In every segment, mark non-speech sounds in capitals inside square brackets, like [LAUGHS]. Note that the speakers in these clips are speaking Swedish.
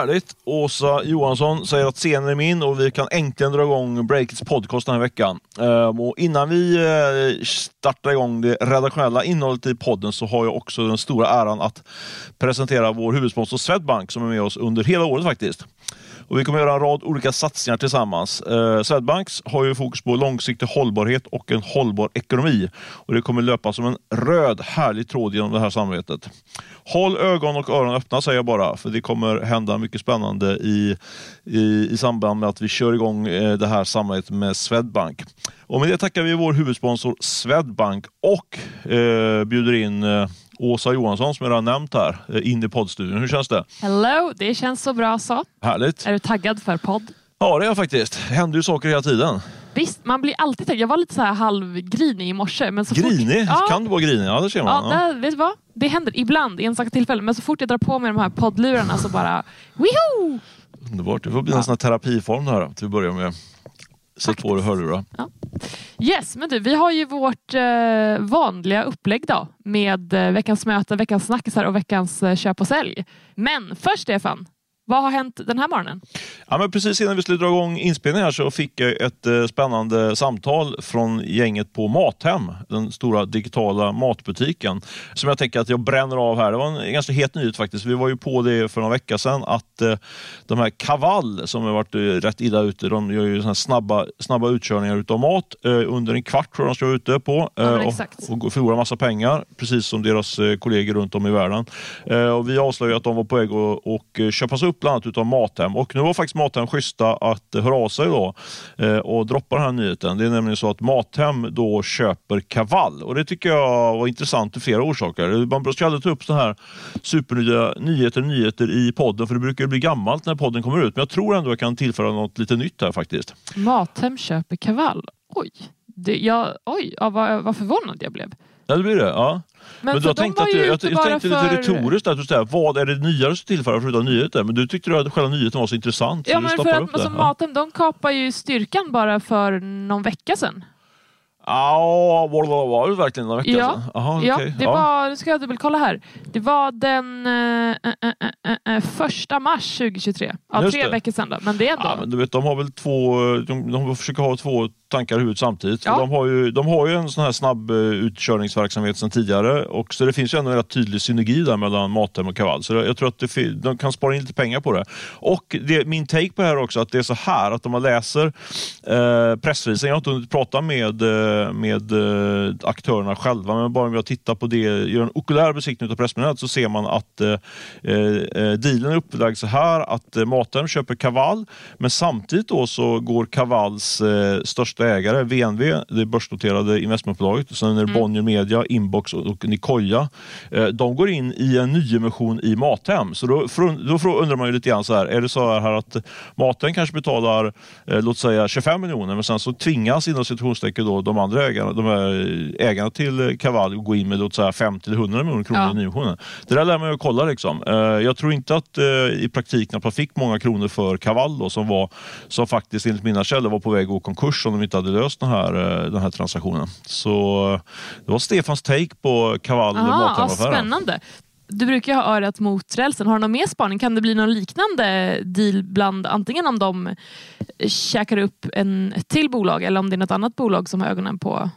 Härligt. Åsa Johansson säger att scenen är min och vi kan äntligen dra igång Breakits podcast den här veckan. Ehm, och innan vi eh, startar igång det redaktionella innehållet i podden så har jag också den stora äran att presentera vår huvudsponsor Swedbank som är med oss under hela året faktiskt. Och vi kommer göra en rad olika satsningar tillsammans. Eh, Swedbanks har ju fokus på långsiktig hållbarhet och en hållbar ekonomi. Och Det kommer löpa som en röd härlig tråd genom det här samarbetet. Håll ögon och öron öppna säger jag bara, för det kommer hända mycket spännande i, i, i samband med att vi kör igång eh, det här samarbetet med Swedbank. Och med det tackar vi vår huvudsponsor Swedbank och eh, bjuder in eh, Åsa Johansson som jag redan nämnt här eh, in i poddstudion. Hur känns det? Hello, det känns så bra så. Härligt. Är du taggad för podd? Ja, det är jag faktiskt. Det händer ju saker hela tiden. Visst, man blir alltid taggad. Jag var lite så här halvgrinig i morse. Men så grinig? Fort... Ja. Kan du vara grinig? Ja, det ser man. Ja, det, vet du vad? Det händer ibland, enstaka tillfällen. Men så fort jag drar på mig de här poddlurarna så bara... Wiho! Underbart. Det får bli en sån här terapiform det här till att börja med. Sätt på dig hörlurar. Ja. Yes, men du, vi har ju vårt eh, vanliga upplägg då med eh, veckans möte, veckans snackisar och veckans eh, köp och sälj. Men först Stefan, vad har hänt den här morgonen? Ja, men precis innan vi skulle dra igång inspelningen här så fick jag ett eh, spännande samtal från gänget på Mathem, den stora digitala matbutiken, som jag tänker att jag bränner av här. Det var en ganska het nyhet faktiskt. Vi var ju på det för några veckor sedan att eh, de här Kaval som har varit eh, rätt illa ute, de gör ju såna snabba, snabba utkörningar utav mat. Under en kvart tror jag de ska vara ute på Ja, och, och förlora massa pengar, precis som deras kollegor runt om i världen. Och vi avslöjade att de var på väg att och, köpas upp bland annat utav Mathem. Och nu var faktiskt Mathem schyssta att eh, höra av sig då, eh, och droppa den här nyheten. Det är nämligen så att Mathem då köper Kaval och det tycker jag var intressant av flera orsaker. Man brukar aldrig ta upp sådana här supernya nyheter, nyheter i podden för det brukar bli gammalt när podden kommer ut. Men jag tror ändå jag kan tillföra något lite nytt här faktiskt. Mathem köper kavall. Oj, det, jag, oj ja, vad, vad förvånad jag blev. Ja, det blir det. Ja. Men, för du har de tänkt var att jag, jag bara tänkte lite för- retoriskt att du säger, vad är det nya du ska tillföra förutom nyheter? Men du tyckte att själva nyheten var så intressant så Ja, du men för att alltså, Ja. Mathem de kapar ju styrkan bara för någon vecka sedan. Ja, var, var, var det verkligen några veckor Ja, sedan? Aha, Ja, okej. det ja. var, nu ska jag dubbelkolla här. Det var den eh, eh, eh, eh, första mars 2023. Ja, Just tre det. veckor sedan då. Men det är ändå. Ja, men du vet, de har väl två, de, de försöker ha två tankar i huvudet samtidigt. Ja. De, har ju, de har ju en sån här snabb eh, utkörningsverksamhet sedan tidigare och så det finns ju ändå en rätt tydlig synergi där mellan Mathem och Kaval. Så jag tror att det, de kan spara in lite pengar på det. Och det, min take på det här också att det är så här att om man läser eh, pressreleasen, jag har inte hunnit prata med, eh, med eh, aktörerna själva, men bara om jag tittar på det, gör en okulär besiktning av pressmeddelandet så ser man att eh, eh, dealen är upplagd så här att eh, Mathem köper Kaval, men samtidigt då så går Kavals eh, största ägare, VNV, det börsnoterade investmentbolaget, sen är det Bonnier Media, Inbox och, Nicoya, eh, de går in i en nyemission i Mathem. Så då, då undrar man ju lite grann så här, är det så här att Mathem kanske betalar, eh, låt säga 25 miljoner, men sen så tvingas inom citationstecken då de andra ägarna, de ägarna till Kaval att gå in med låt säga 50 100 miljoner kronor Ja. i nyemissionen. Det där lär man ju kolla liksom. Eh, jag tror inte att i praktiken att man fick många kronor för Kaval då, som, var, som faktiskt enligt mina källor var på väg att gå konkurs om de inte hade löst den här, eh, den här transaktionen. Så eh, det var Stefans take på Kaval Aha, spännande. Du brukar ju ha örat mot rälsen. Har du någon mer spaning? Kan det bli någon liknande deal bland antingen om de käkar upp en, till bolag eller om det är något annat bolag som har ögonen på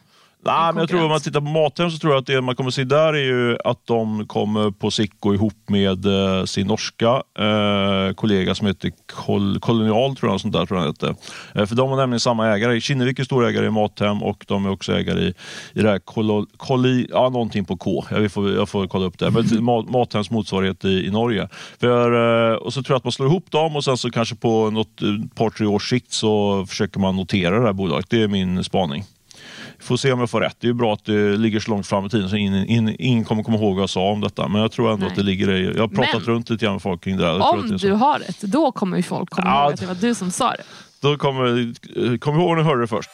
Nej, en men jag tror om man tittar på Mathem så tror jag att det man kommer se där är ju att de kommer på sikt gå ihop med eh, sin norska eh, kollega som heter Kol Kolonial, tror jag, sånt där, tror jag heter. Eh, för de har nämligen samma ägare. Kinnevik är stor ägare i Mathem och de är också ägare i, i det här Kolo, Koli, ja, någonting på K. Jag får, jag får kolla upp det. Men Ma- Mathems motsvarighet i, i Norge. För, eh, och så tror jag att man slår ihop dem och sen så kanske på något eh, par, tre års sikt så försöker man notera det här bolaget. Det är min spaning. Får se om jag får rätt. Det är ju bra att det ligger så långt fram i tiden så ingen, ingen, ingen kommer komma ihåg vad jag sa om detta. Men jag tror ändå Nej. att det ligger i... Jag har pratat Men- runt lite grann med folk kring det tror Om att det så. du har rätt, då kommer ju folk komma Ja, ihåg att det var du som sa det. Då kommer, eh, kom ihåg när du hörde det först.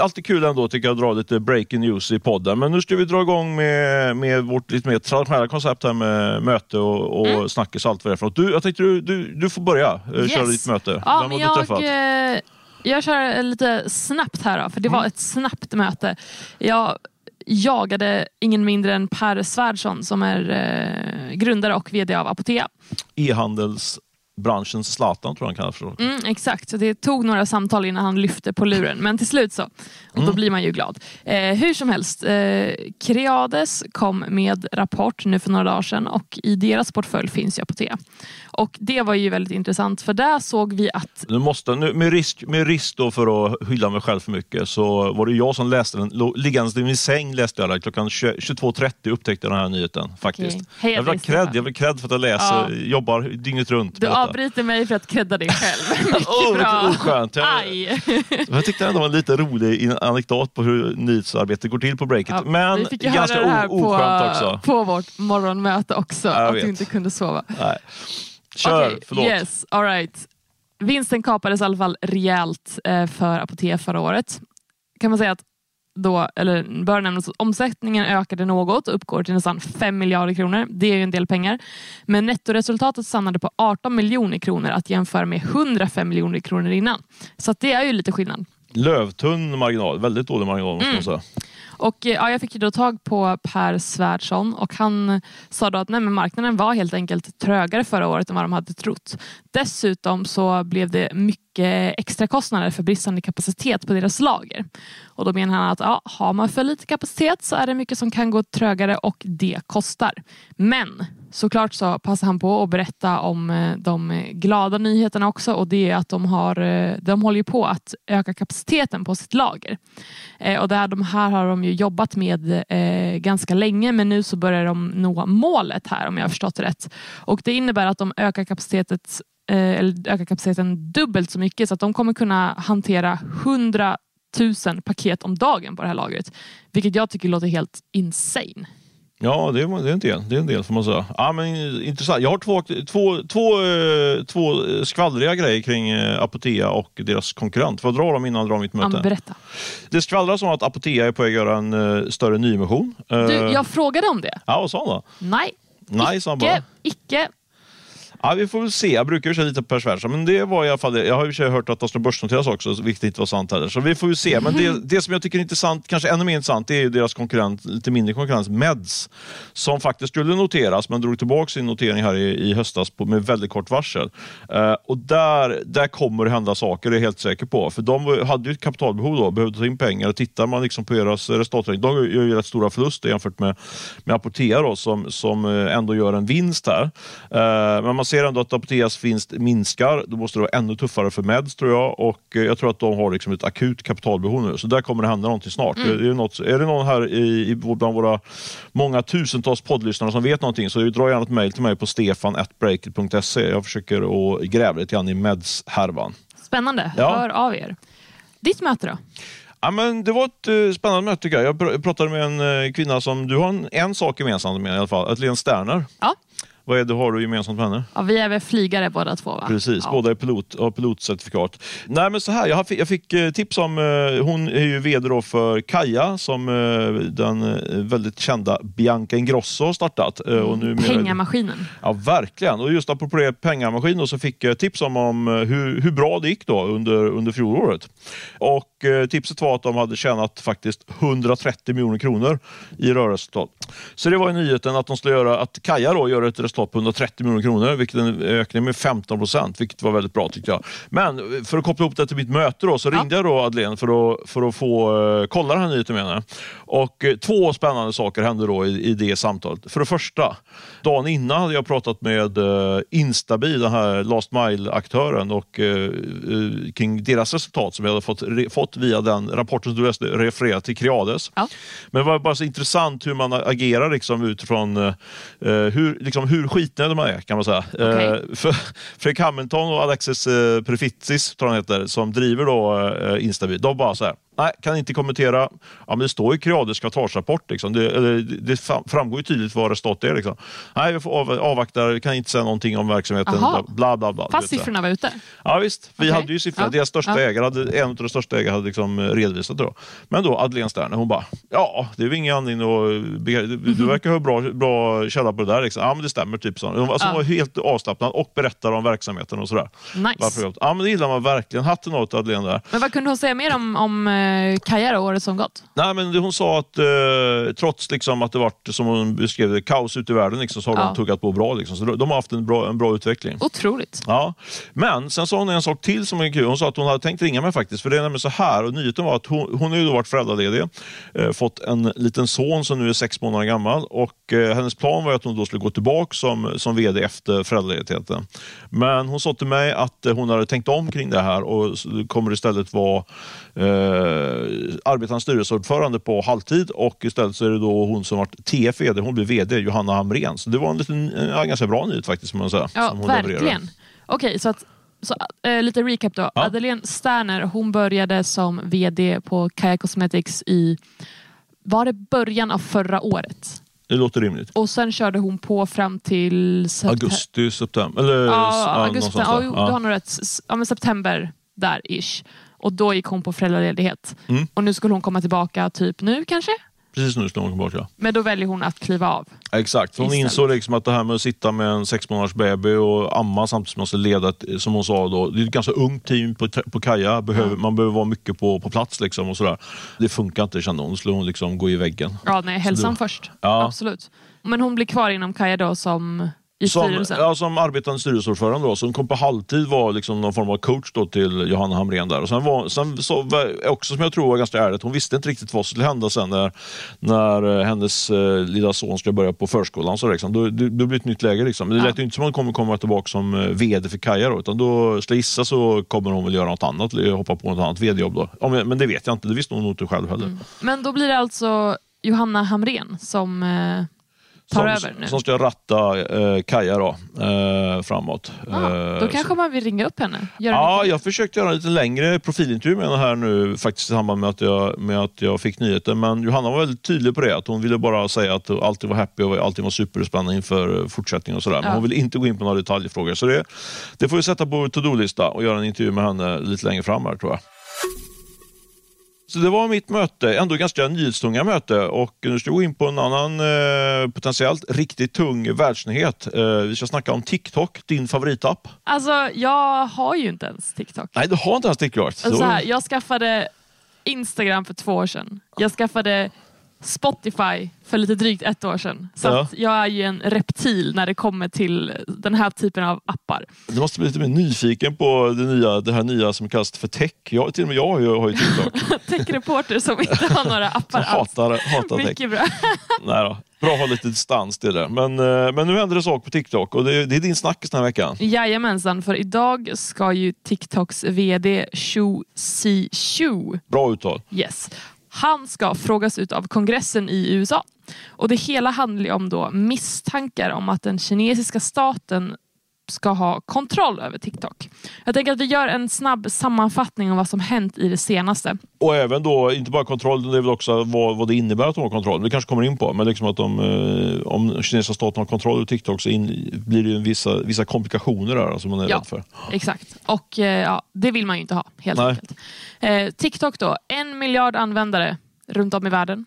Alltid kul ändå tycker jag att dra lite breaking news i podden. Men nu ska vi dra igång med, med vårt lite mer traditionella koncept här med möte och, och Mm. snackis och allt vad det är för något. Du, jag tänkte du, du, du får börja eh, köra Yes. ditt möte. Ja, Vem men har du träffat? jag, eh, jag kör lite snabbt här då, för det Mm. var ett snabbt möte. Jag, jagade ingen mindre än Per Svärdson som är eh, grundare och VD av Apotea. E-handelsbranschens Zlatan tror jag han kallas för. Mm, exakt, så det tog några samtal innan han lyfte på luren. Men till slut så. Och då blir man ju glad. Eh, hur som helst, eh, Creades kom med rapport nu för några dagar sedan och i deras portfölj finns ju Apotea. Och det var ju väldigt intressant för där såg vi att Nu måste, nu, med risk, med risk då för att hylla mig själv för mycket så var det jag som läste den. Liggandes i min säng läste jag den. Klockan 20 22.30 upptäckte jag den här nyheten. faktiskt. Heja Jag vill ha cred, jag vill cred för att jag läser, Ja. jobbar dygnet runt. du avbryter mig för att credda dig själv. [LAUGHS] Mycket vilket bra. oskönt. Jag- Aj. Jag tyckte ändå det var en lite rolig anekdot på hur nyhetsarbetet går till på breaket. Ja, men ganska höra det här oskönt också. på, på vårt morgonmöte också. Ja, jag att vet. du inte kunde sova. Nej. Kör, Okej, förlåt. Yes, all right. Vinsten kapades i alla fall rejält eh, för Apotea förra året. Kan man säga att då, eller bör nämnas att omsättningen ökade något och uppgår till nästan 5 miljarder kronor. Det är ju en del pengar. Men nettoresultatet stannade på 18 miljoner kronor att jämföra med 105 miljoner kronor innan. Så det är ju lite skillnad. Lövtunn marginal, väldigt dålig marginal måste Mm. man säga. Och, eh, ja, jag fick ju då tag på Per Svärdson och han sa då att nej, men marknaden var helt enkelt trögare förra året än vad de hade trott. Dessutom så blev det mycket extra kostnader för bristande kapacitet på deras lager. Och då menar han att ja, har man för lite kapacitet så är det mycket som kan gå trögare och det kostar. Men såklart så passar han på att berätta om eh, de glada nyheterna också och det är att de, har, eh, de håller på att öka kapaciteten på sitt lager. Eh, och det här, de här har de ju jobbat med ganska länge men nu så börjar de nå målet här om jag har förstått det rätt. Och det innebär att de ökar kapaciteten, eller ökar kapaciteten dubbelt så mycket så att de kommer kunna hantera 100 000 paket om dagen på det här lagret. Vilket jag tycker låter helt insane. Ja, det är, det är en del, det är en del får man säga. Ja, men, intressant. Jag har två, två, två, eh, två skvallriga grejer kring eh, Apotea och deras konkurrent. Får jag dra dem innan jag drar mitt Ja, möte? berätta. Det skvallras om att Apotea är på väg att göra en större nyemission. Eh, Du, jag frågade om det. Ja, vad sa han då? Nej, Nej, sa han bara. icke. Ja, vi får väl se. Jag brukar ju köra lite Per Svärdson, men det var i alla fall det. Jag har ju hört att de ska börsnoteras också, vilket inte var sant heller. Så vi får väl se. Men det, det som jag tycker är intressant, kanske ännu mer intressant, det är ju deras konkurrent, lite mindre konkurrent, Meds. Som faktiskt skulle noteras, men drog tillbaka sin notering här i, i höstas på, med väldigt kort varsel. Eh, och där, där kommer det hända saker, det är jag helt säker på. För de hade ju ett kapitalbehov då, behövde ta in pengar. Och tittar man liksom på deras resultat, de gör ju rätt stora förluster jämfört med, med Apotea då, som, som eh, ändå gör en vinst här. Eh, men man ser ändå att Apoteas vinst minskar. Då måste det vara ännu tuffare för Meds tror jag. Och eh, jag tror att de har liksom ett akut kapitalbehov nu. Så där kommer det hända någonting snart. Mm. Är, det något, är det någon här i, i, bland våra många tusentals poddlyssnare som vet någonting så dra gärna ett mejl till mig på stefan.breakit.se. Jag försöker att gräva lite grann i Meds-härvan. Spännande. Ja. Hör av er. Ditt möte då? Ja, men det var ett eh, spännande möte tycker jag. Jag pr- pratade med en eh, kvinna som du har en, en sak gemensamt med i alla fall. Len Sterner. Ja. Vad är det har du gemensamt med henne? ja, vi är väl flygare båda två va? Precis, ja. båda är pilot, har pilotcertifikat. Nej, men så här, jag fick, jag fick eh, tips om, eh, hon är ju vd för Kaja som eh, den väldigt kända Bianca Ingrosso har startat. Och numera- Pengamaskinen. Ja, verkligen. Och just apropå det, pengamaskin så fick jag tips om, om hur, hur bra det gick då under, under fjolåret. Och tipset var att de hade tjänat faktiskt 130 miljoner kronor i rörelseresultat. Så det var ju nyheten att de skulle göra, att Kaja då gör ett resultat på 130 miljoner kronor, vilket är en ökning med 15 procent, vilket var väldigt bra tyckte jag. Men för att koppla ihop det till mitt möte då, så Ja. ringde jag då Adrian för att, för att få eh, kolla den här nyheten med henne. Och eh, två spännande saker hände då i, i det samtalet. För det första, dagen innan hade jag pratat med eh, Instabil, den här last mile-aktören, och kring deras resultat som jag hade fått, re, fått via den rapporten som du läste, refererat till Creades. Ja. Men det var bara så intressant hur man agerar liksom utifrån hur, liksom, hur skitnödig man är kan man säga. Okej. Eh, för, Fredrik Hamilton och Alexis eh, Prefitsis, tror han heter, som driver då eh, Instabil, de bara så här, nej, kan inte kommentera. Ja, men det står i Creades kvartalsrapport, liksom. det, det det fram- framgår ju tydligt vad resultatet är. Liksom. Nej, vi får av, avvakta, kan inte säga någonting om verksamheten. Aha. Bla, bla, bla. Fast siffrorna var ute. Ja visst, vi Okej. hade ju siffror. Ja. Deras största Ja. ägare, hade, en av de största ägarna hade liksom eh, redovisat det. Då. Men då Madeleine Sterner, hon bara, ja det är väl ingen anledning att... Du, du verkar ha bra, bra källa på det där. Liksom. Ja men det stämmer. Typ så. Alltså, hon var helt avslappnad och berättade om verksamheten och sådär. Nice. Varför ja men det gillar man verkligen. Hatten av till Madeleine där. Men vad kunde hon säga mer om, om Kaja då, året som gått? Nej, men hon sa att eh, trots liksom att det varit, som hon beskrev det, kaos ute i världen liksom, så har Ja. de tuggat på bra. Liksom. Så de, har haft en bra, en bra utveckling. Otroligt. Ja, men sen sa hon en sak till som är kul. Hon sa att hon hade tänkt ringa mig faktiskt. För det är nämligen så här, och nyheten var att hon, hon har ju varit föräldraledig, eh, fått en liten son som nu är sex månader gammal och eh, hennes plan var att hon då skulle gå tillbaka som, som VD efter föräldraledigheten. Men hon sa till mig att eh, hon hade tänkt om kring det här och kommer istället vara eh, arbetande styrelseordförande på halvtid och istället så är det då hon som varit TF-VD, hon blir VD, Johanna Hamrén. Så det var en liten, en ganska bra nyhet faktiskt, man säga. Ja, som hon levererade. verkligen. Okej, så, att, så äh, lite recap då. Ja. Madeleine Sterner, hon började som VD på Kaja Cosmetics i var det början av förra året? Det låter rimligt. Och sen körde hon på fram till september. Augusti, september. Eller, Ja, augusti. Ja, Ja. du har nog rätt. Ja, men september där ish. Och då gick hon på föräldraledighet. Mm. Och nu skulle hon komma tillbaka typ nu kanske? Precis nu slår hon tillbaka. Men då väljer hon att kliva av. Exakt, hon Istället. insåg liksom att det här med att sitta med en sex månaders baby och amma samtidigt som man ska leda, ett, som hon sa, då, det är ett ganska ungt team på, på Kaja. Behöver, Man behöver vara mycket på, på plats. Liksom och sådär. Det funkar inte kände hon, då skulle hon liksom gå i väggen. Ja, nej, hälsan du- först. Ja. Absolut. Men hon blir kvar inom Kaja då som i Som, styrelsen? ja, som arbetande styrelseordförande då, som kom på halvtid var liksom någon form av coach då till Johanna Hamrén där. Och sen var, sen så också som jag tror var ganska ärligt, hon visste inte riktigt vad som skulle hända sen när, när eh, hennes eh, lilla son skulle börja på förskolan. Så liksom. då, det, det blir ett nytt läge. Liksom. Men det lät ju inte som att hon kommer komma tillbaka som eh, VD för Kaja då, utan då skulle gissa så kommer hon väl göra något annat, hoppa på något annat VD-jobb då. Ja, men, men det vet jag inte, det visste hon nog inte själv heller. Men då blir det alltså Johanna Hamrén som eh, tar som, över nu? som ska ratta eh, Kaja då, eh, framåt. ah, Eh, då så- kanske man vill ringa upp henne? Göra Ja, jag försökte göra en lite längre profilintervju med henne här nu faktiskt i samband med att, jag, med att jag fick nyheten. Men Johanna var väldigt tydlig på det. Att hon ville bara säga att allting var happy och allting var superspännande inför eh, fortsättningen och sådär. Men Ja. hon ville inte gå in på några detaljfrågor. Så det, det får vi sätta på to-do-lista och göra en intervju med henne lite längre fram här tror jag. Så det var mitt möte, ändå ganska nyhetstunga möte och nu ska vi gå in på en annan eh, potentiellt riktigt tung världsnyhet. Eh, vi ska snacka om TikTok, din favoritapp. Alltså, jag har ju inte ens TikTok. Nej, du har inte ens TikTok. Så här, jag skaffade Instagram för två år sedan. Jag skaffade Spotify för lite drygt ett år sedan. Så Ja. jag är ju en reptil när det kommer till den här typen av appar. Du måste bli lite mer nyfiken på det, nya, det här nya som kallas för tech. Jag, till och med jag har ju, har ju TikTok. [LAUGHS] Techreporter som inte har några [LAUGHS] appar alls. hatar, hatar tech. Mycket bra. [LAUGHS] Nej då. Bra att ha lite distans till det. Men, eh, men nu händer det saker på TikTok och det, det är din snackis den här veckan. Jajamensan, för idag ska ju TikToks VD Si Shu Bra uttal. Yes. Han ska frågas ut av kongressen i USA. Och Det hela handlar om då misstankar om att den kinesiska staten ska ha kontroll över TikTok. Jag tänker att vi gör en snabb sammanfattning av vad som hänt i det senaste. Och även då, inte bara kontroll, det är väl också vad, vad det innebär att de har kontroll. Det kanske kommer in på, men liksom att de, eh, om kinesiska staten har kontroll över TikTok så in, blir det vissa, vissa komplikationer där som man är Ja. rädd för. Exakt. Och eh, ja, det vill man ju inte ha helt Nej. enkelt. Eh, TikTok då, en miljard användare runt om i världen.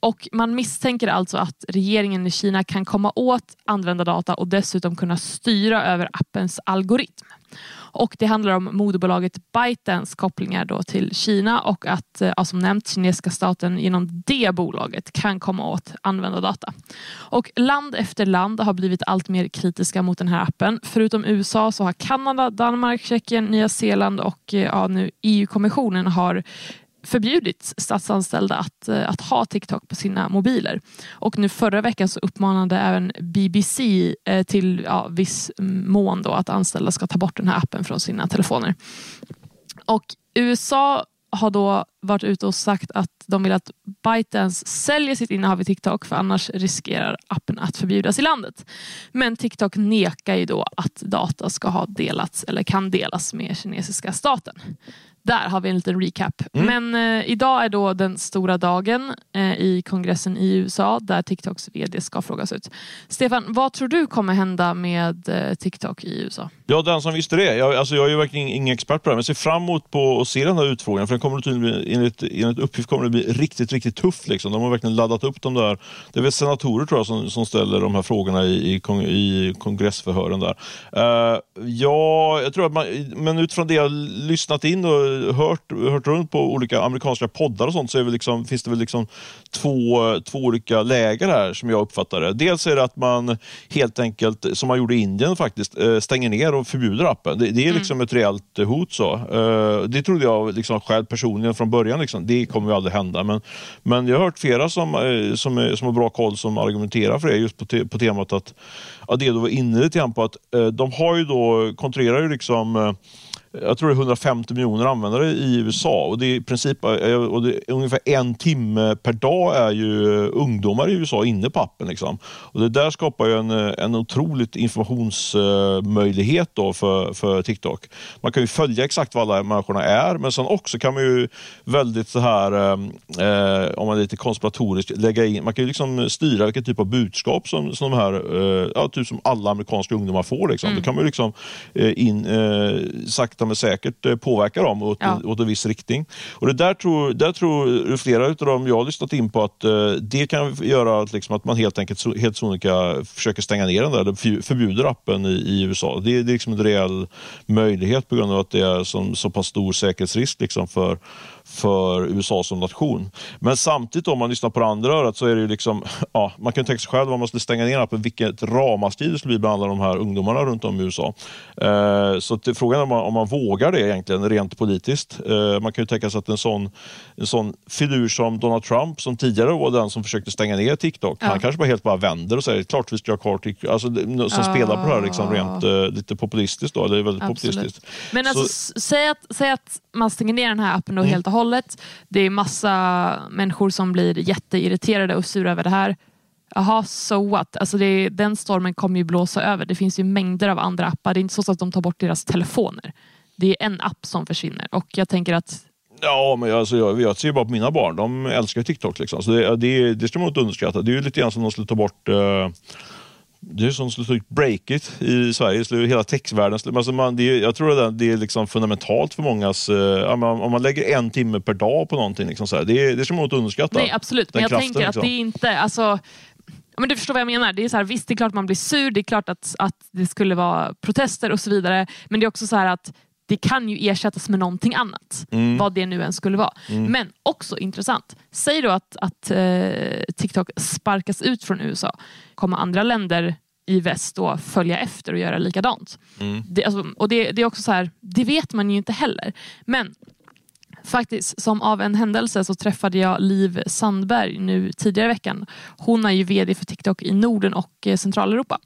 Och man misstänker alltså att regeringen i Kina kan komma åt användardata och dessutom kunna styra över appens algoritm. Och Det handlar om moderbolaget ByteDance kopplingar då till Kina och att eh, ja, som nämnt kinesiska staten genom det bolaget kan komma åt användardata. Och land efter land har blivit allt mer kritiska mot den här appen. Förutom USA så har Kanada, Danmark, Tjeckien, Nya Zeeland och eh, ja, nu EU-kommissionen har förbjudit statsanställda att, eh, att ha TikTok på sina mobiler. Och nu förra veckan så uppmanade även BBC eh, till ja, viss mån då att anställda ska ta bort den här appen från sina telefoner. Och USA har då varit ute och sagt att de vill att ByteDance säljer sitt innehav i TikTok för annars riskerar appen att förbjudas i landet. Men TikTok nekar ju då att data ska ha delats eller kan delas med kinesiska staten. Där har vi en liten recap. Men eh, idag är då den stora dagen eh, i kongressen i USA där TikToks VD ska frågas ut. Stefan, vad tror du kommer hända med eh, TikTok i USA? Ja, den som visste det. Jag, alltså, jag är ju verkligen ingen expert på det här, men ser fram emot på att se den här utfrågningen. För den kommer tydligen enligt, enligt uppgift kommer det bli riktigt, riktigt tufft. Liksom. De har verkligen laddat upp de där. Det är väl senatorer tror jag som, som ställer de här frågorna i, i, kong, i kongressförhören där. Uh, ja, jag tror att man, men utifrån det jag lyssnat in och hört, hört runt på olika amerikanska poddar och sånt så det liksom, finns det väl liksom två, två olika läger här som jag uppfattar det. Dels är det att man helt enkelt, som man gjorde i Indien faktiskt, eh, stänger ner och förbjuder appen. Det, det är liksom mm. ett reellt hot. så. Uh, det trodde jag liksom själv personligen från början. Liksom. Det kommer ju aldrig hända. Men, men jag har hört flera som, eh, som, är, som har bra koll som argumenterar för det just på, te, på temat att, att det du var inne lite grann på att eh, de har ju då, kontrollerar ju liksom eh, jag tror det är 150 miljoner användare i USA och det är i princip och det är ungefär en timme per dag är ju ungdomar i USA inne på appen. Liksom. Och det där skapar ju en, en otroligt informationsmöjlighet då för, för TikTok. Man kan ju följa exakt vad alla människorna är men sen också kan man ju väldigt så här, eh, om man är lite konspiratoriskt, lägga in, man kan ju liksom styra vilken typ av budskap som, som de här, eh, ja, typ som alla amerikanska ungdomar får. Liksom. Mm. Då kan man ju liksom eh, in, eh, sagt sakta men säkert eh, påverka dem åt, ja. åt en viss riktning. Och det där tror, där tror flera av dem jag har lyssnat in på att uh, det kan göra att, liksom, att man helt enkelt helt sonika försöker stänga ner den där, förbjuder appen i, i USA. Det, det är liksom en reell möjlighet på grund av att det är som, så pass stor säkerhetsrisk liksom för för USA som nation. Men samtidigt om man lyssnar på det andra örat så är det ju liksom, [LAUGHS] ja, man kan tänka sig själv om man skulle stänga ner appen, vilket ramaskri det skulle bli bland alla de här ungdomarna runt om i USA. Eh, så det, frågan är om man, om man vågar det egentligen rent politiskt. Eh, man kan ju tänka sig att en sån, en sån figur som Donald Trump, som tidigare var den som försökte stänga ner TikTok, ja. han kanske bara helt bara vänder och säger klart vi ska ha kvar TikTok. Alltså, som ah. spelar på det här liksom rent eh, lite populistiskt. Då. Det är väldigt Absolut. populistiskt. Men alltså, så, säg, att, säg att man stänger ner den här appen då mm. helt och hållet. Det är massa människor som blir jätteirriterade och sura över det här. Jaha, so what? Alltså det, den stormen kommer ju blåsa över. Det finns ju mängder av andra appar. Det är inte så att de tar bort deras telefoner. Det är en app som försvinner och jag tänker att Ja, men alltså, jag, jag ser bara på mina barn. De älskar TikTok. Liksom. Så det, det, det ska man inte underskatta. Det är ju lite grann som de skulle ta bort uh det är som skulle Breakit i Sverige, hela textvärlden. Alltså man, det, jag tror att det är liksom fundamentalt för mångas... Eh, om man lägger en timme per dag på någonting, liksom så här, det, det ska man inte underskatta. Nej, absolut. Men jag kraften, tänker liksom. att det är inte... Alltså, men du förstår vad jag menar. Det är så här, visst, det är klart man blir sur, det är klart att, att det skulle vara protester och så vidare. Men det är också så här att det kan ju ersättas med någonting annat. Mm. Vad det nu än skulle vara. Mm. Men också intressant. Säg då att, att eh, TikTok sparkas ut från USA. Kommer andra länder i väst då följa efter och göra likadant? Mm. Det, alltså, och det, det, är också så här, det vet man ju inte heller. Men faktiskt, som av en händelse så träffade jag Liv Sandberg nu tidigare i veckan. Hon är ju VD för TikTok i Norden och eh, Centraleuropa.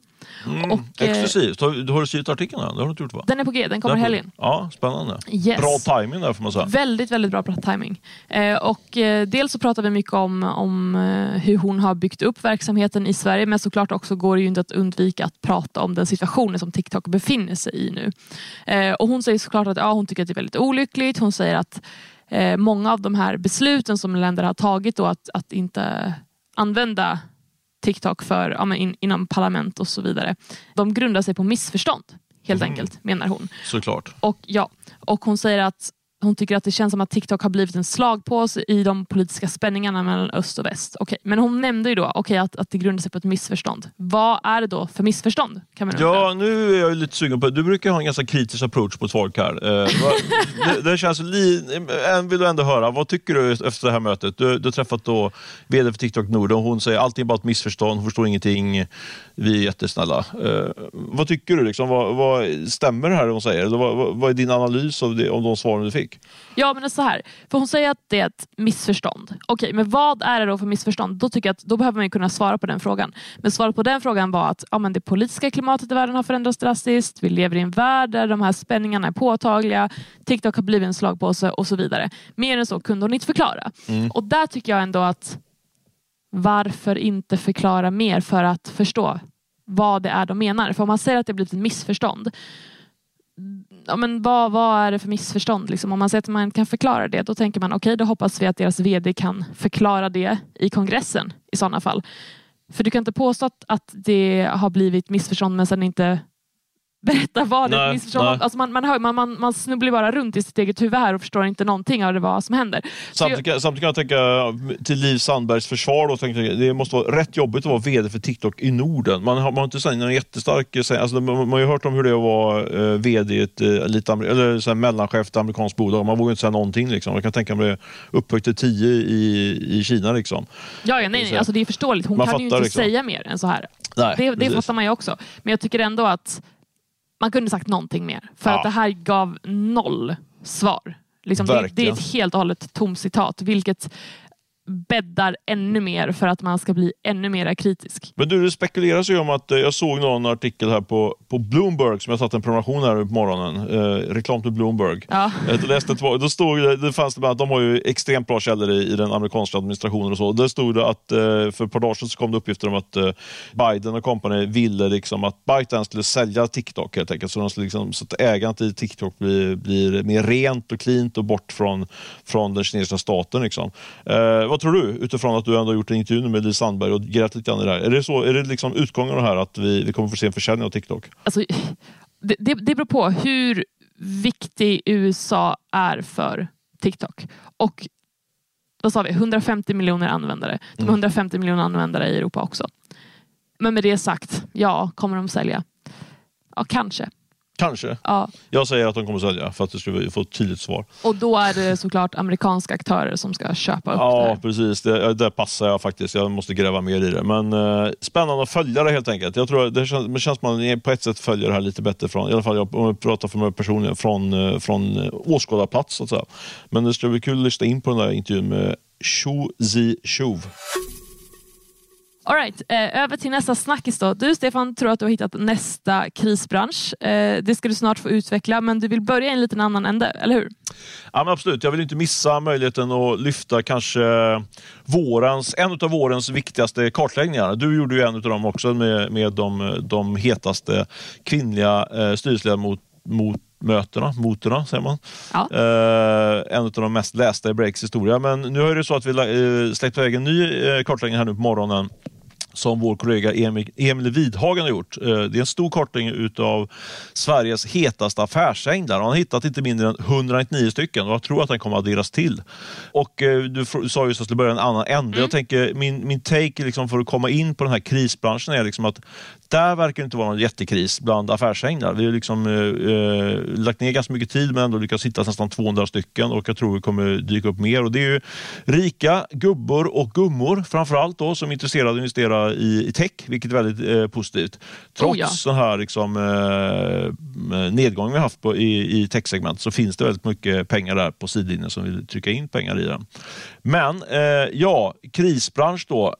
Mm, och, eh, exklusivt. Har, har du skrivit artikeln än? Det har du inte gjort va? Den är på G, den kommer helgen. Ja, spännande. Yes. Bra timing där får man säga. Väldigt, väldigt bra timing. Eh, och eh, dels så pratar vi mycket om, om hur hon har byggt upp verksamheten i Sverige men såklart också går det ju inte att undvika att prata om den situationen som TikTok befinner sig i nu. Eh, och hon säger såklart att ja, hon tycker att det är väldigt olyckligt. Hon säger att många av de här besluten som länder har tagit då att, att inte använda TikTok för, ja, men in, inom parlament och så vidare. De grundar sig på missförstånd helt mm. enkelt menar hon. Såklart. Och, ja, och hon säger att hon tycker att det känns som att TikTok har blivit en slagpåse i de politiska spänningarna mellan öst och väst. Okay. Men hon nämnde ju då okay, att, att det grundar sig på ett missförstånd. Vad är det då för missförstånd? Kan man ja, nu är jag lite sugen på Du brukar ha en ganska kritisk approach på folk här. Eh, [LAUGHS] det, det, känns li, vill du ändå höra, vad tycker du efter det här mötet? Du, du har träffat då VD för TikTok Norden hon säger allting är bara ett missförstånd, hon förstår ingenting vi är jättesnälla. Eh, vad tycker du? Liksom, vad, vad, stämmer det här hon säger? Eller vad, vad är din analys av, det, av de svaren du fick? Ja, men så här. För hon säger att det är ett missförstånd. Okej, men vad är det då för missförstånd? Då tycker jag att då behöver man kunna svara på den frågan. Men svaret på den frågan var att ja, men det politiska klimatet i världen har förändrats drastiskt. Vi lever i en värld där de här spänningarna är påtagliga. TikTok har blivit en slagpåse och så vidare. Mer än så kunde hon inte förklara. Mm. Och där tycker jag ändå att varför inte förklara mer för att förstå vad det är de menar? För om man säger att det blivit ett missförstånd, ja, men vad, vad är det för missförstånd? Liksom, om man säger att man kan förklara det, då tänker man okej, okay, då hoppas vi att deras VD kan förklara det i kongressen i sådana fall. För du kan inte påstå att, att det har blivit missförstånd men sen inte berätta vad det är. Missförstånd. Alltså man, man, hör, man, man, man snubblar bara runt i sitt eget huvud här och förstår inte någonting av det, vad som händer. Så jag, Samtidigt, samtidigt kan jag tänka till Liv Sandbergs försvar, då, jag, det måste vara rätt jobbigt att vara VD för TikTok i Norden. Man har, man har inte sån, någon jättestark... Alltså, man, man har ju hört om hur det är att vara eh, VD i ett eh, lite, eller, så här, mellanchef till amerikanskt bolag. Man vågar inte säga någonting. Liksom. Jag kan tänka mig det upphöjt till 10 i, i Kina. Liksom. ja, ja, nej, nej, Så- alltså det är förståeligt. Hon Man kan ju fattar inte liksom. säga mer än så här. Nej, Det, det precis. fattar man ju också. Men jag tycker ändå att man kunde sagt någonting mer. För Ja. att det här gav noll svar. Liksom, det, det är ett helt och hållet tomt citat, vilket bäddar ännu mer för att man ska bli ännu mer kritisk. Men du, det spekuleras ju om att eh, jag såg någon artikel här på, på Bloomberg som jag satt en prenumeration här på morgonen. Eh, reklam till Bloomberg. Ja. Jag läste då stod det, det fanns det bland, de har ju extremt bra källor i, i den amerikanska administrationen och så. Där stod det att eh, för ett par dagar sedan så kom det uppgifter om att eh, Biden och company ville liksom att ByteDance skulle sälja TikTok helt enkelt. Så, de skulle liksom, så att ägandet i TikTok blir, blir mer rent och cleant och bort från, från den kinesiska staten. Liksom. Eh, vad tror du utifrån att du ändå har gjort en intervju med Liv Sandberg och grävt lite grann i det här? Är det, så, är det liksom utgången av det här att vi, vi kommer få se en försäljning av TikTok? Alltså, det, det, det beror på hur viktig USA är för TikTok. Och vad sa vi, 150 miljoner användare. De har 150 miljoner användare i Europa också. Men med det sagt, ja, kommer de sälja? Ja, kanske. Kanske. Ja. Jag säger att de kommer sälja för att du ska få ett tydligt svar. Och då är det såklart amerikanska aktörer som ska köpa upp det Ja, precis. Det, där passar jag faktiskt. Jag måste gräva mer i det. Men eh, spännande att följa det helt enkelt. Jag tror det känns, det känns som man på ett sätt följer det här lite bättre från, i alla fall jag, om jag pratar för mig personligen, från, eh, från eh, åskådarplats. Så att säga. Men det ska bli kul att lyssna in på den där intervjun med Xu Zi Shuv. All right, eh, över till nästa snackis då. Du Stefan tror att du har hittat nästa krisbransch. Eh, det ska du snart få utveckla, men du vill börja i en liten annan ände, eller hur? Ja, men absolut, jag vill inte missa möjligheten att lyfta kanske vårens, en av vårens viktigaste kartläggningar. Du gjorde ju en av dem också med, med de, de hetaste kvinnliga eh, styrelseledamot mot mötena, motorna säger man. Ja. Eh, en av de mest lästa i Breaks historia. Men nu är det så att vi eh, släppt iväg en ny eh, kartläggning här nu på morgonen som vår kollega Emil, Widhagen har gjort. Eh, Det är en stor kartläggning utav Sveriges hetaste affärsänglar. Han har hittat inte mindre än 199 stycken och jag tror att den kommer att adderas till. Och eh, Du sa just att det skulle börja en annan ände. Jag tänker, min, min take liksom för att komma in på den här krisbranschen är liksom att där verkar det inte vara någon jättekris bland affärsänglar. Vi har liksom, eh, eh, lagt ner ganska mycket tid men ändå lyckats hitta nästan 200 stycken och jag tror det kommer dyka upp mer. Och Det är ju rika gubbor och gummor framförallt då som är intresserade av att investera i, i tech, vilket är väldigt eh, positivt. Trots Oh ja. den här liksom, eh, nedgången vi har haft på, i, i techsegment så finns det väldigt mycket pengar där på sidlinjen som vill trycka in pengar i den. Men eh, ja, krisbransch då.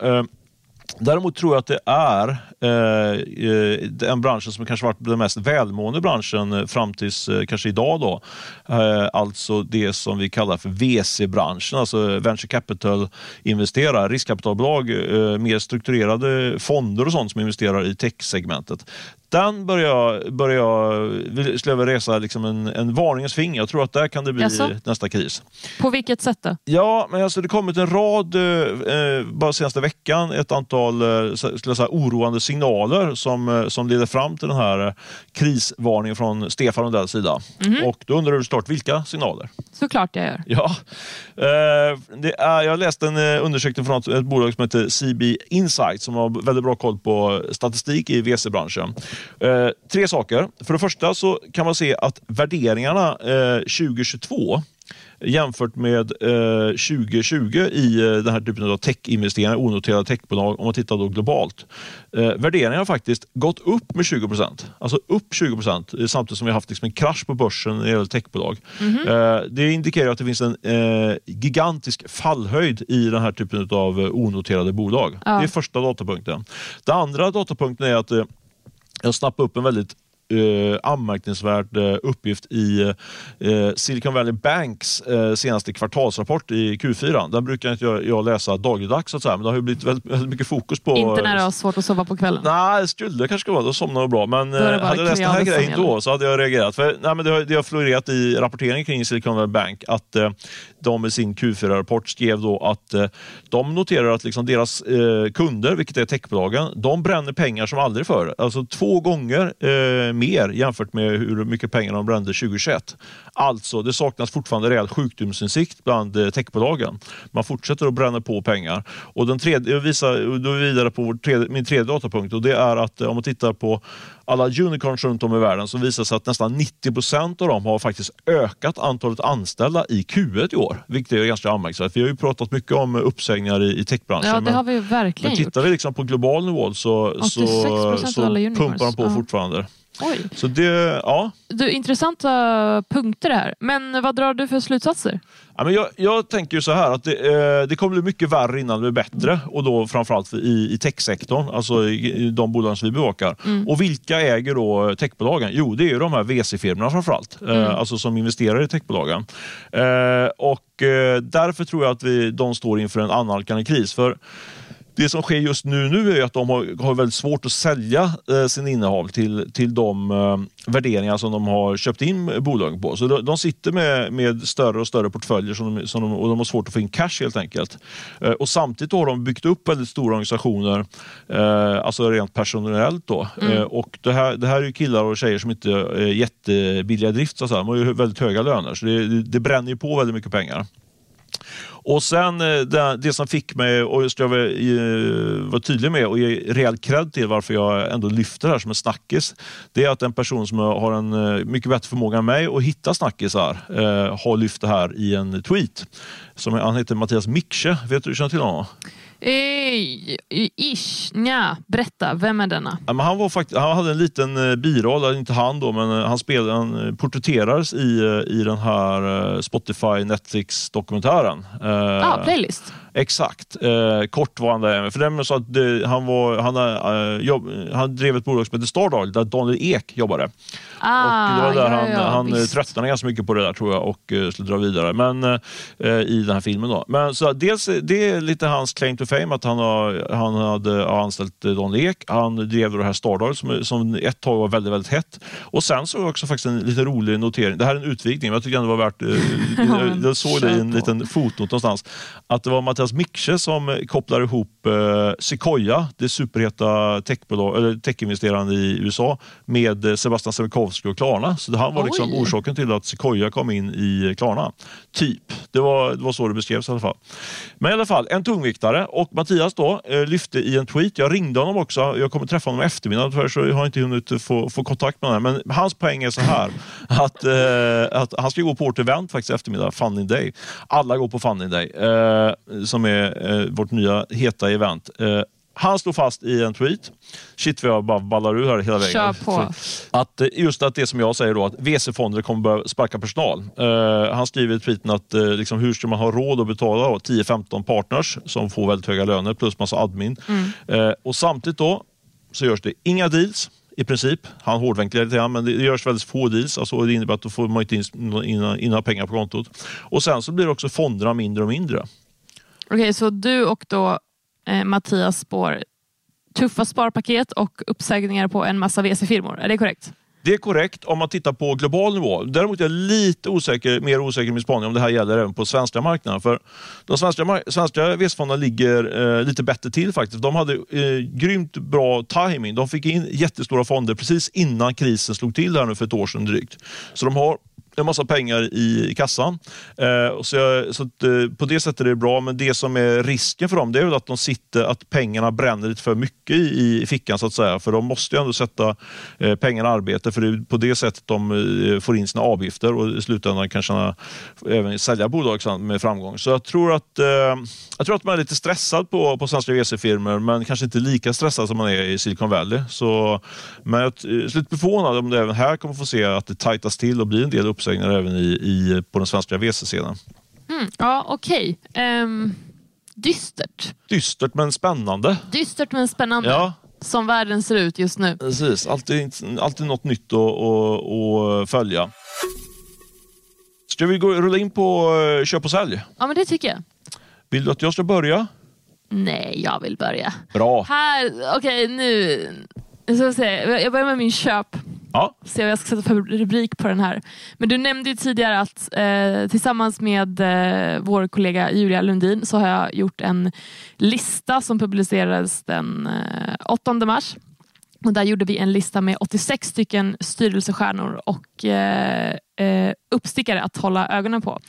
Däremot tror jag att det är eh, eh den branschen som kanske varit den mest välmående branschen eh, fram tills eh, kanske idag. Då. Eh, alltså det som vi kallar för VC-branschen, alltså venture capital-investerare, riskkapitalbolag, eh, mer strukturerade fonder och sånt som investerar i tech-segmentet. Den börjar jag, börjar jag skulle jag resa liksom en, en varningens finger. Jag tror att där kan det bli Jaså? nästa kris. På vilket sätt då? Ja, men alltså det kommit en rad, eh, eh, bara senaste veckan, ett antal eh, skulle jag säga, oroande signaler som, eh, som leder fram till den här eh, krisvarningen från Stefan Lundells sida. Och då undrar du såklart, vilka signaler? Såklart jag gör. Ja, eh, det är, jag läste en undersökning från ett, ett bolag som heter CB Insight som har väldigt bra koll på statistik i VC-branschen. Eh, tre saker. För det första så kan man se att värderingarna eh, 2022 jämfört med eh, 2020 i eh, den här typen av techinvesteringar, onoterade techbolag, om man tittar då globalt. Eh, värderingarna har faktiskt gått upp med 20 procent. Alltså upp 20 procent eh, samtidigt som vi har haft liksom en krasch på börsen när det gäller techbolag. Eh, det indikerar att det finns en gigantisk fallhöjd i den här typen av onoterade bolag. Ja. Det är första datapunkten. Den andra datapunkten är att jag snappade upp en väldigt eh, anmärkningsvärd eh, uppgift i eh, Silicon Valley Banks eh, senaste kvartalsrapport i Q4. Den brukar inte jag, jag läsa dagligdags, så att säga, men det har ju blivit väldigt, väldigt mycket fokus på... Inte när du har svårt att sova på kvällen. Nej, det skulle det kanske vara. Då somnar jag bra. Men eh, hade jag läst den här grejen gäller. då så hade jag reagerat. För, nej, men det, har, det har florerat i rapporteringen kring Silicon Valley Bank att eh, de i sin Q4-rapport skrev då att de noterar att liksom deras kunder, vilket är techbolagen, de bränner pengar som aldrig förr. Alltså två gånger eh, mer jämfört med hur mycket pengar de brände 2021. Alltså, det saknas fortfarande rejäl sjukdomsinsikt bland eh, techbolagen. Man fortsätter att bränna på pengar. Och den tredje, jag visar, då är vi vidare på tredje, min tredje datapunkt och det är att eh, om man tittar på alla unicorns runt om i världen så visar det sig att nästan 90 procent av dem har faktiskt ökat antalet anställda i Q1 i år, vilket är ganska anmärkningsvärt. Vi har ju pratat mycket om uppsägningar i, i techbranschen. Ja, det har vi verkligen men tittar gjort. vi liksom på global nivå så, så, 86% så pumpar de på Ja. fortfarande. Oj. Så det, ja. Du, intressanta punkter här. Men vad drar du för slutsatser? Ja, men jag, jag tänker ju så här att det, eh, det kommer bli mycket värre innan det blir bättre och då framförallt i, i techsektorn, alltså i, i de bolag som vi bevakar. Och vilka äger då techbolagen? Jo, det är ju de här VC-firmorna framförallt, eh, alltså som investerar i techbolagen. Eh, och eh, därför tror jag att vi, de står inför en annalkande kris. För det som sker just nu, nu är att de har, har väldigt svårt att sälja eh, sin innehav till, till de eh, värderingar som de har köpt in bolagen på. Så de, de sitter med, med större och större portföljer som de, som de, och de har svårt att få in cash helt enkelt. Eh, och samtidigt har de byggt upp väldigt stora organisationer, eh, alltså rent personellt. Då. Eh, och det, här, det här är ju killar och tjejer som inte är jättebilliga i drift, så att säga. de har ju väldigt höga löner. Så det, det, det bränner ju på väldigt mycket pengar. Och sen eh, det, det som fick mig, och just jag vill eh, vara tydlig med och ge rejäl cred till varför jag ändå lyfter det här som en snackis. Det är att en person som har en eh, mycket bättre förmåga än mig att hitta snackisar eh, har lyft det här i en tweet. Som, han heter Mattias Miksche. Vet du, du känner till honom? Eh, ish, nja, berätta. Vem är denna? Ja, men han, var fakt- han hade en liten eh, biroll, inte han då, men eh, han, spelade, han eh, porträtterades i, i den här Spotify Netflix-dokumentären. Ah, playlist. Exakt. Eh, kort var han där. För det så att det, han, var, han, eh, jobb, han drev ett bolag som heter Stardial där Daniel Ek jobbade. Ah, och det var där ja, han, ja, han visst. tröttnade ganska mycket på det där tror jag och eh, skulle dra vidare men, eh, i den här filmen. Då. Men så dels, det är lite hans claim to fame att han, har, han hade anställt eh, Daniel Ek. Han drev det här Stardial som, som ett tag var väldigt, väldigt hett. Och sen så var också faktiskt en lite rolig notering. Det här är en utvikning men jag tycker ändå det var värt... Eh, [LAUGHS] men jag såg det i en liten fotnot någonstans. Att det var Mattias Miksche som eh, kopplar ihop eh, Sequoia, det superheta eller techinvesteraren i USA, med eh, Sebastian Sebekowski och Klarna. Så han var liksom orsaken till att Sequoia kom in i Klarna. Typ. Det var, det var så det beskrevs i alla fall. Men i alla fall, en tungviktare. Och Mattias då eh, lyfte i en tweet. Jag ringde honom också. Jag kommer träffa honom i eftermiddag tyvärr, så jag har inte hunnit få, få kontakt med honom. Men hans poäng är så här. [LAUGHS] att, eh, att han ska gå på vårt event faktiskt i eftermiddag, Funding Day. Alla går på Funding Day, eh, som är eh, vårt nya heta event. Han slog fast i en tweet, shit vad jag bara ballar ur här hela vägen. Kör på. Att eh, just att det som jag säger då, att VC-fonder kommer börja sparka personal. Eh, han skriver i tweeten att eh, liksom, hur ska man ha råd att betala då 10-15 partners som får väldigt höga löner plus massa admin. Eh, och samtidigt då så görs det inga deals i princip. Han hårdvinklar lite grann, men det görs väldigt få deals. Alltså, det innebär att då får man inte in, in, pengar på kontot. Och sen så blir också fonderna mindre och mindre. Okej, så du och då eh, Mattias spår tuffa sparpaket och uppsägningar på en massa VC-firmor. Är det korrekt? Det är korrekt om man tittar på global nivå. Däremot är jag lite osäker, mer osäker i min spaning om det här gäller även på svenska marknaden. För de svenska, svenska VC-fonderna ligger eh, lite bättre till faktiskt. De hade eh, grymt bra timing. De fick in jättestora fonder precis innan krisen slog till här nu för ett år sedan drygt. Så de har en massa pengar i, i kassan. Eh, så jag, så att, eh, på det sättet är det bra, men det som är risken för dem det är väl att de sitter, att pengarna bränner lite för mycket i, i fickan så att säga. För de måste ju ändå sätta eh, pengarna i arbete för det är på det sättet de eh, får in sina avgifter och i slutändan kanske även sälja bolag med framgång. Så jag tror att, eh, jag tror att man är lite stressad på, på svenska VC-firmor men kanske inte lika stressad som man är i Silicon Valley. Så, men jag är lite förvånad om det även här kommer få se att det tajtas till och blir en del uppsägningar även i, i, på den svenska VC-scenen. Mm, ja, okej. Ehm, dystert. Dystert men spännande. Dystert men spännande. Ja, Som världen ser ut just nu. precis. Alltid, alltid något nytt att, att, att följa. Ska vi gå, rulla in på eh, köp och sälj? Ja, men det tycker jag. Vill du att jag ska börja? Nej, jag vill börja. Bra. Här, okej nu. nu ska vi se. Jag börjar med min köp. Ja, Se vad jag ska sätta för rubrik på den här. Men du nämnde ju tidigare att eh, tillsammans med eh, vår kollega Julia Lundin så har jag gjort en lista som publicerades den eh, 8 mars Och där gjorde vi en lista med 86 stycken styrelsestjärnor och eh, eh, uppstickare att hålla ögonen på.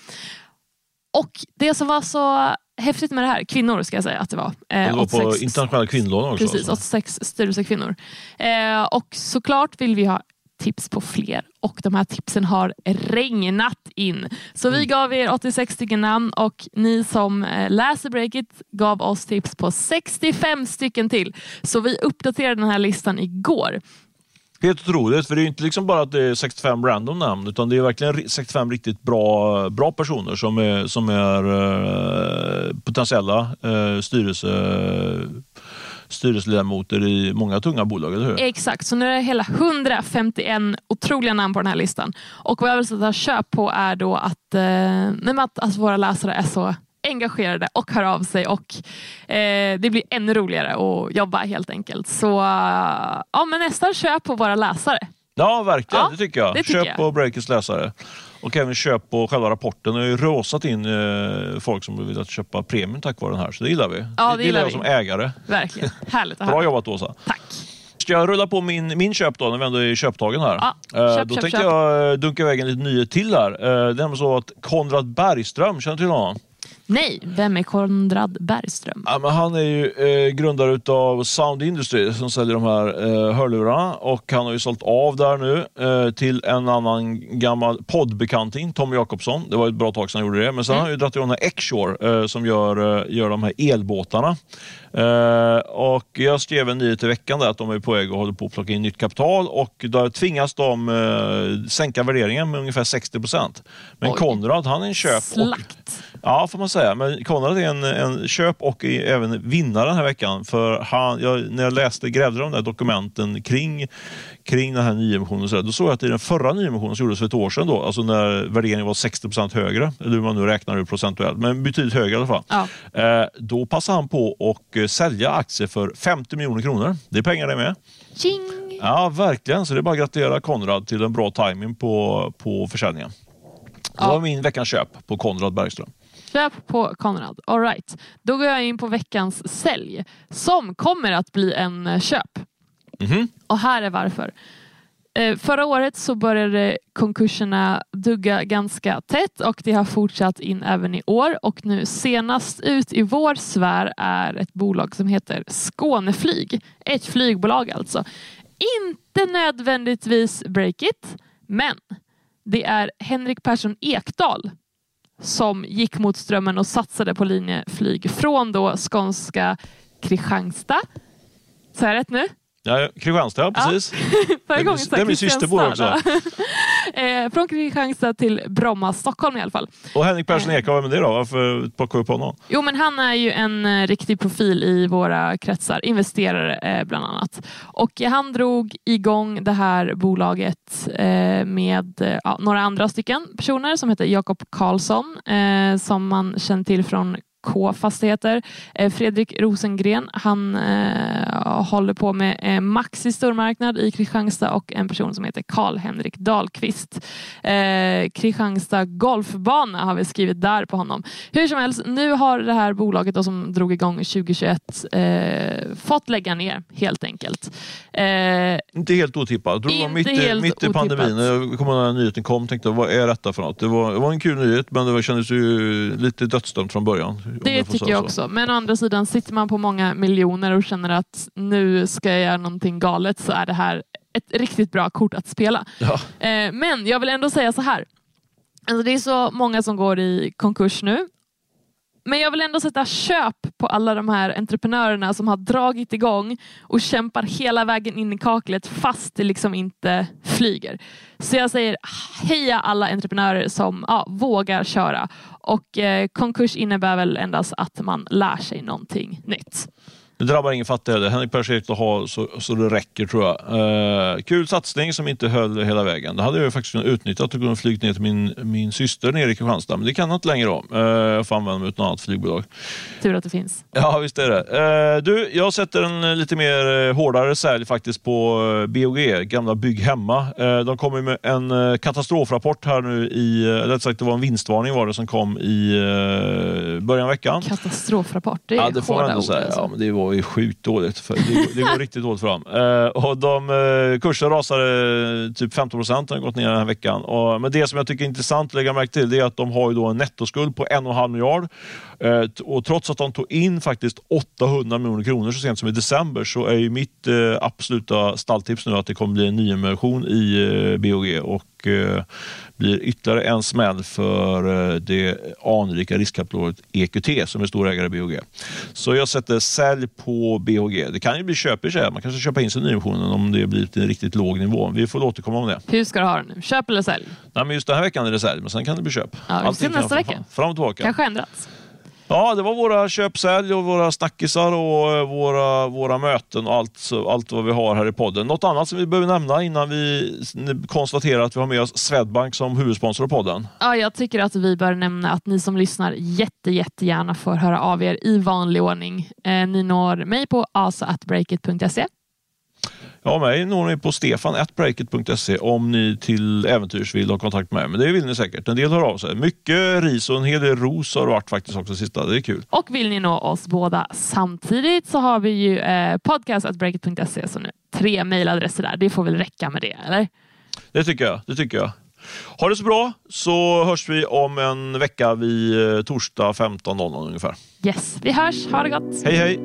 Och det som var så häftigt med det här, kvinnor ska jag säga att det var. Eh, det var 86, på internationella kvinnodagen också. Precis, 86 alltså. styrelsekvinnor. Eh, och såklart vill vi ha tips på fler och de här tipsen har regnat in. Så vi mm. gav er 86 stycken namn och ni som eh, läser Breakit gav oss tips på 65 stycken till. Så vi uppdaterade den här listan igår. Helt otroligt, för det är inte liksom bara att det är 65 random namn utan det är verkligen 65 riktigt bra, bra personer som är, som är uh, potentiella uh, styrelse styrelseledamöter i många tunga bolag, eller hur? Exakt, så nu är det hela 151 otroliga namn på den här listan. Och vad jag vill sätta köp på är då att, eh, att alltså våra läsare är så engagerade och hör av sig och eh, det blir ännu roligare att jobba helt enkelt. Så ja, men nästan köp på våra läsare. Ja, verkligen. Ja, det tycker jag. Det tycker köp jag. på Breakers läsare. Och även köp på själva rapporten. Det har ju rasat in eh, folk som vill köpa premium tack vare den här. Så det gillar vi. Ja, det, det gillar jag vi. som ägare. Verkligen. Härligt Bra jobbat Åsa. Tack. Ska jag rulla på min, min köp då, när vi ändå är köptagen här? Ja, eh, köp, då köp, tänkte köp. jag eh, dunka iväg en liten nyhet till här. Eh, det är nämligen så att Konrad Bergström, känner du till honom? Nej, vem är Konrad Bergström? Ja, men han är ju eh, grundare av Sound Industry som säljer de här eh, hörlurarna och han har ju sålt av där nu eh, till en annan gammal poddbekanting, Tommy Jakobsson. Det var ett bra tag sedan han gjorde det. Men sen mm. har han ju dragit igång X-Shore eh, som gör, eh, gör de här elbåtarna. Uh, och jag skrev en nyhet i veckan där att de är på väg och håller på att plocka in nytt kapital och då tvingas de uh, sänka värderingen med ungefär 60 procent. Men Oj. Konrad, han är en köp. Slakt. Och, ja, får man säga. Men Konrad är en, en köp och även vinnare den här veckan. För han, jag, när jag läste, grävde de där dokumenten kring, kring den här nyemissionen, så då såg jag att i den förra nyemissionen som gjordes för ett år sedan, då, alltså när värderingen var 60 procent högre, eller hur man nu räknar det procentuellt, men betydligt högre i alla fall. Ja. Uh, då passade han på och sälja aktier för 50 miljoner kronor. Det är pengar det med. Ching. Ja, verkligen. Så det är bara att gratulera Konrad till en bra timing på, på försäljningen. Det var min veckans köp på Konrad Bergström. Köp på Konrad. All right. Då går jag in på veckans sälj som kommer att bli en köp. Mm -hmm. Och här är varför. Eh, förra året så började konkurserna dugga ganska tätt och det har fortsatt in även i år och nu senast ut i vår sfär är ett bolag som heter Skåneflyg. Ett flygbolag alltså. Inte nödvändigtvis Breakit, men det är Henrik Persson Ekdal som gick mot strömmen och satsade på linjeflyg från då skånska Kristianstad. Så jag rätt nu? Ja, Kristianstad, precis. Ja. [LAUGHS] Förra gången det är min systerbo också. [LAUGHS] eh, från Kristianstad till Bromma, Stockholm i alla fall. Och Henrik Persson eh. Vem är det då? Varför plockar vi på honom? Jo, men han är ju en eh, riktig profil i våra kretsar, investerare eh, bland annat. Och han drog igång det här bolaget eh, med eh, några andra stycken personer som heter Jakob Karlsson som man känner till från K-fastigheter. Eh, Fredrik Rosengren, han eh, håller på med eh, Maxi stormarknad i Kristianstad och en person som heter Karl-Henrik Dahlqvist. Kristianstad golfbana har vi skrivit där på honom. Hur som helst, nu har det här bolaget då, som drog igång 2021 eh, fått lägga ner helt enkelt. Inte helt otippat. Det var mitt, i, mitt i pandemin. Jag kom när nyheten kom tänkte vad är detta för något? Det var, det var en kul nyhet men det kändes ju lite dödsdömt från början. Det tycker jag också. Men å andra sidan, sitter man på många miljoner och känner att nu ska jag göra någonting galet så är det här ett riktigt bra kort att spela. Ja. Eh, men jag vill ändå säga så här. Alltså det är så många som går i konkurs nu men jag vill ändå sätta köp på alla de här entreprenörerna som har dragit igång och kämpar hela vägen in i kaklet fast det liksom inte flyger. Så jag säger heja alla entreprenörer som ja, vågar köra. Och eh, konkurs innebär väl endast att man lär sig någonting nytt. Det drabbar ingen fattig heller. Henrik Persson att ha så, så det räcker tror jag. Uh, kul satsning som inte höll hela vägen. Det hade jag faktiskt kunnat utnyttja och kunnat flyga ner till min, min syster nere i Kristianstad. Men det kan jag inte längre då. Uh, jag får använda mig av ett annat flygbolag. Tur att det finns. Ja, visst är det. Uh, du, jag sätter en lite mer hårdare sälj faktiskt på BOG, gamla Bygg Hemma. de kommer med en katastrofrapport här nu i, eller sagt det var en vinstvarning var det som kom i början av veckan. Katastrofrapport, det är ja, det får hårda ord. Alltså. Ja, men det var går ju sjukt dåligt. För det, går, det går [LAUGHS] riktigt dåligt för dem. Eh, och de, eh, kursen rasade typ 15 procent har gått ner den här veckan. Och, men det som jag tycker är intressant att lägga märke till det är att de har ju då en nettoskuld på 1,5 miljard. Eh, och trots att de tog in faktiskt 800 miljoner kronor så sent som i december så är ju mitt eh, absoluta stalltips nu att det kommer bli en nyemission i eh, BOG och eh, blir ytterligare en smäll för eh, det anrika riskkapitalet EQT som är stor ägare i BOG. Så jag sätter sälj på BOG. Det kan ju bli köp i sig. Man kanske köpa in sig i nyemissionen om det blir till en riktigt låg nivå. Vi får återkomma om det. Hur ska du ha det nu? Köp eller sälj? Nej, men just den här veckan är det sälj, men sen kan det bli köp. Ja, ser nästa vecka. Fram och tillbaka. Kanske ändrats. Ja, det var våra köpsälj och våra snackisar och eh, våra, våra möten och allt, allt vad vi har här i podden. Något annat som vi behöver nämna innan vi konstaterar att vi har med oss Swedbank som huvudsponsor av podden? Ja, jag tycker att vi bör nämna att ni som lyssnar jätte, jättegärna får höra av er i vanlig ordning. Eh, ni når mig på asaatbreakit.se Ja, mig når ni på stefan.breakit.se om ni till äventyrs vill ha kontakt med mig. Men det vill ni säkert. En del hör av sig. Mycket ris och en hel del ros har det varit faktiskt också sista. Det är kul. Och vill ni nå oss båda samtidigt så har vi ju eh, podcast.breakit.se nu tre mejladresser där. Det får väl räcka med det, eller? Det tycker jag. Det tycker jag. Ha det så bra så hörs vi om en vecka vid eh, torsdag 15.00 ungefär. Yes, vi hörs. Ha det gott! Hej hej!